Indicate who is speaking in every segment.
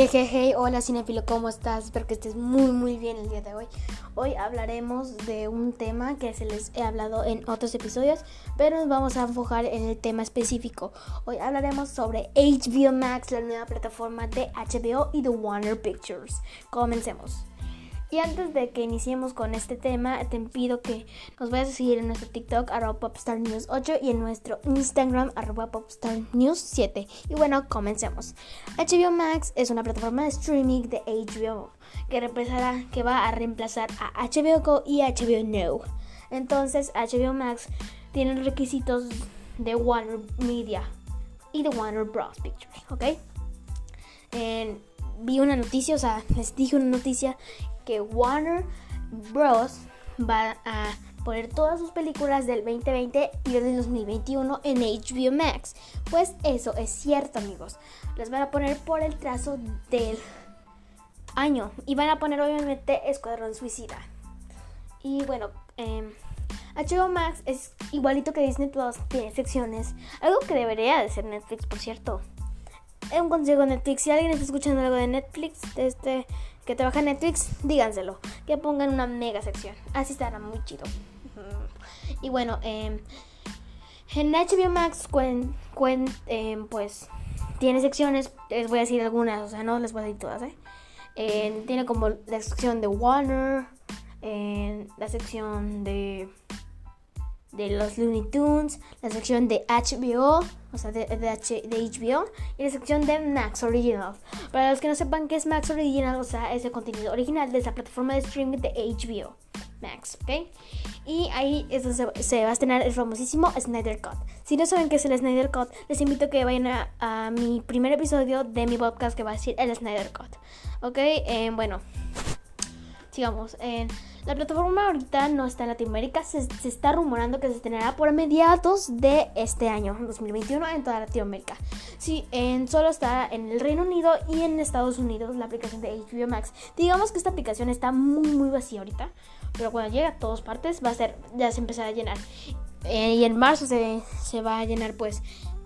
Speaker 1: Jejeje, hola cinefilo, ¿cómo estás? Espero que estés muy muy bien el día de hoy. Hoy hablaremos de un tema que se les he hablado en otros episodios, pero nos vamos a enfocar en el tema específico. Hoy hablaremos sobre HBO Max, la nueva plataforma de HBO y de Warner Pictures. Comencemos. Y antes de que iniciemos con este tema, te pido que nos vayas a seguir en nuestro TikTok, arroba popstarnews8 y en nuestro Instagram, arroba popstarnews7. Y bueno, comencemos. HBO Max es una plataforma de streaming de HBO que, que va a reemplazar a HBO Go y HBO No. Entonces, HBO Max tiene los requisitos de Warner Media y de Warner Bros. Pictures, ¿ok? Vi una noticia, o sea, les dije una noticia que Warner Bros. va a poner todas sus películas del 2020 y del 2021 en HBO Max. Pues eso es cierto, amigos. Las van a poner por el trazo del año. Y van a poner obviamente Escuadrón Suicida. Y bueno, HBO em, Max es igualito que Disney Plus, tiene secciones. Algo que debería de ser Netflix, por cierto. Un consejo Netflix, si alguien está escuchando algo de Netflix, este que trabaja en Netflix, díganselo. Que pongan una mega sección. Así estará muy chido. Y bueno, em, en HBO Max em, pues tiene secciones. Les voy a decir algunas, o sea, no les voy a decir todas, ¿eh? tiene como la sección de Warner, la sección de de los Looney Tunes, la sección de HBO, o sea, de, HBO, y la sección de Max Original. Para los que no sepan qué es Max Original, o sea, es el contenido original de esa plataforma de streaming de HBO. Max, ¿ok? Y ahí es se, va a estrenar el famosísimo Snyder Cut. Si no saben qué es el Snyder Cut, les invito a que vayan a, mi primer episodio de mi podcast que va a decir el Snyder Cut. ¿Ok? Eh, bueno, sigamos. La plataforma ahorita no está en Latinoamérica, se, está rumorando que se estrenará por mediados de este año, 2021, en toda Latinoamérica. Sí, solo está en el Reino Unido y en Estados Unidos la aplicación de HBO Max. Digamos que esta aplicación está muy muy vacía ahorita, pero cuando llegue a todas partes va a ser, ya se empezará a llenar. Eh, y en marzo se, se, va a llenar pues,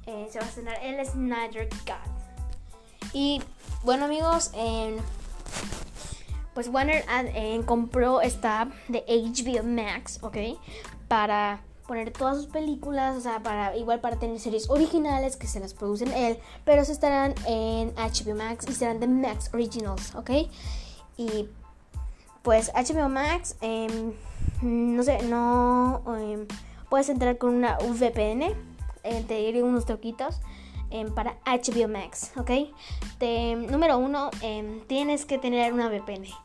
Speaker 1: eh, se va a estrenar el Snyder Cut. Y bueno amigos, en pues Warner eh, compró esta de HBO Max, ¿ok? Para poner todas sus películas, o sea, para igual para tener series originales que se las producen él, pero se estarán en HBO Max y serán de Max Originals, ¿ok? Y pues HBO Max, em, no sé, no em, puedes entrar con una VPN, eh, te diré unos toquitos em, para HBO Max, ¿ok? número uno, tienes que tener una VPN.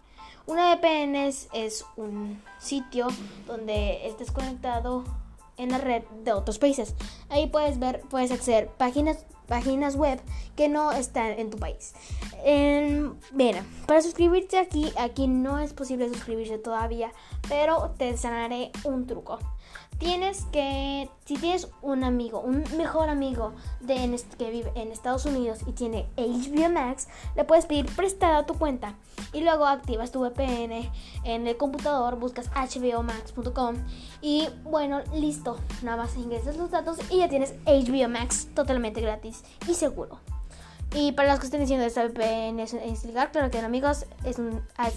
Speaker 1: Una VPN es, un sitio donde estés conectado en la red de otros países. Ahí puedes ver, puedes acceder páginas, páginas web que no están en tu país. mira, para suscribirte aquí, aquí no es posible suscribirse todavía, pero te enseñaré un truco tienes que, si tienes un amigo, un mejor amigo que vive en Estados Unidos y tiene HBO Max, le puedes pedir prestada tu cuenta y luego activas tu VPN en el computador, buscas hbomax.com y bueno, listo, nada más ingresas los datos y ya tienes HBO Max totalmente gratis y seguro. Y para los que estén diciendo esta VPN es, ilegal, claro que no, amigos, es,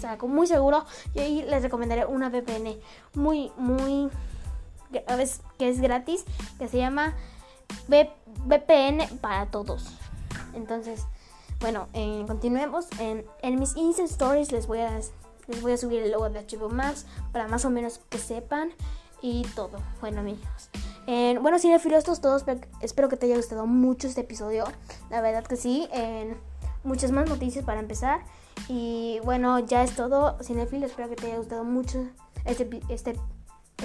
Speaker 1: algo muy seguro. Y ahí les recomendaré una VPN muy, muy que es gratis, que se llama VPN para todos. Entonces, bueno, eh, continuemos. En, mis Instant Stories les voy, a, les voy a subir el logo de HBO Max para más o menos que sepan y todo. Bueno, amigos. Eh, bueno, cinefilos, esto es todo. Espero, que te haya gustado mucho este episodio. La verdad que sí. muchas más noticias para empezar. Y bueno, ya es todo. Cinefilo, espero que te haya gustado mucho este, este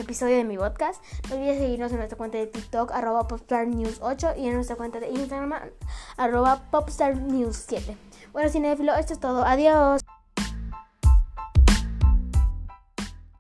Speaker 1: episodio de mi podcast. No olvides seguirnos en nuestra cuenta de TikTok, arroba popstarnews8 y en nuestra cuenta de Instagram, arroba popstarnews7. Bueno, cinéfilo, esto es todo. Adiós.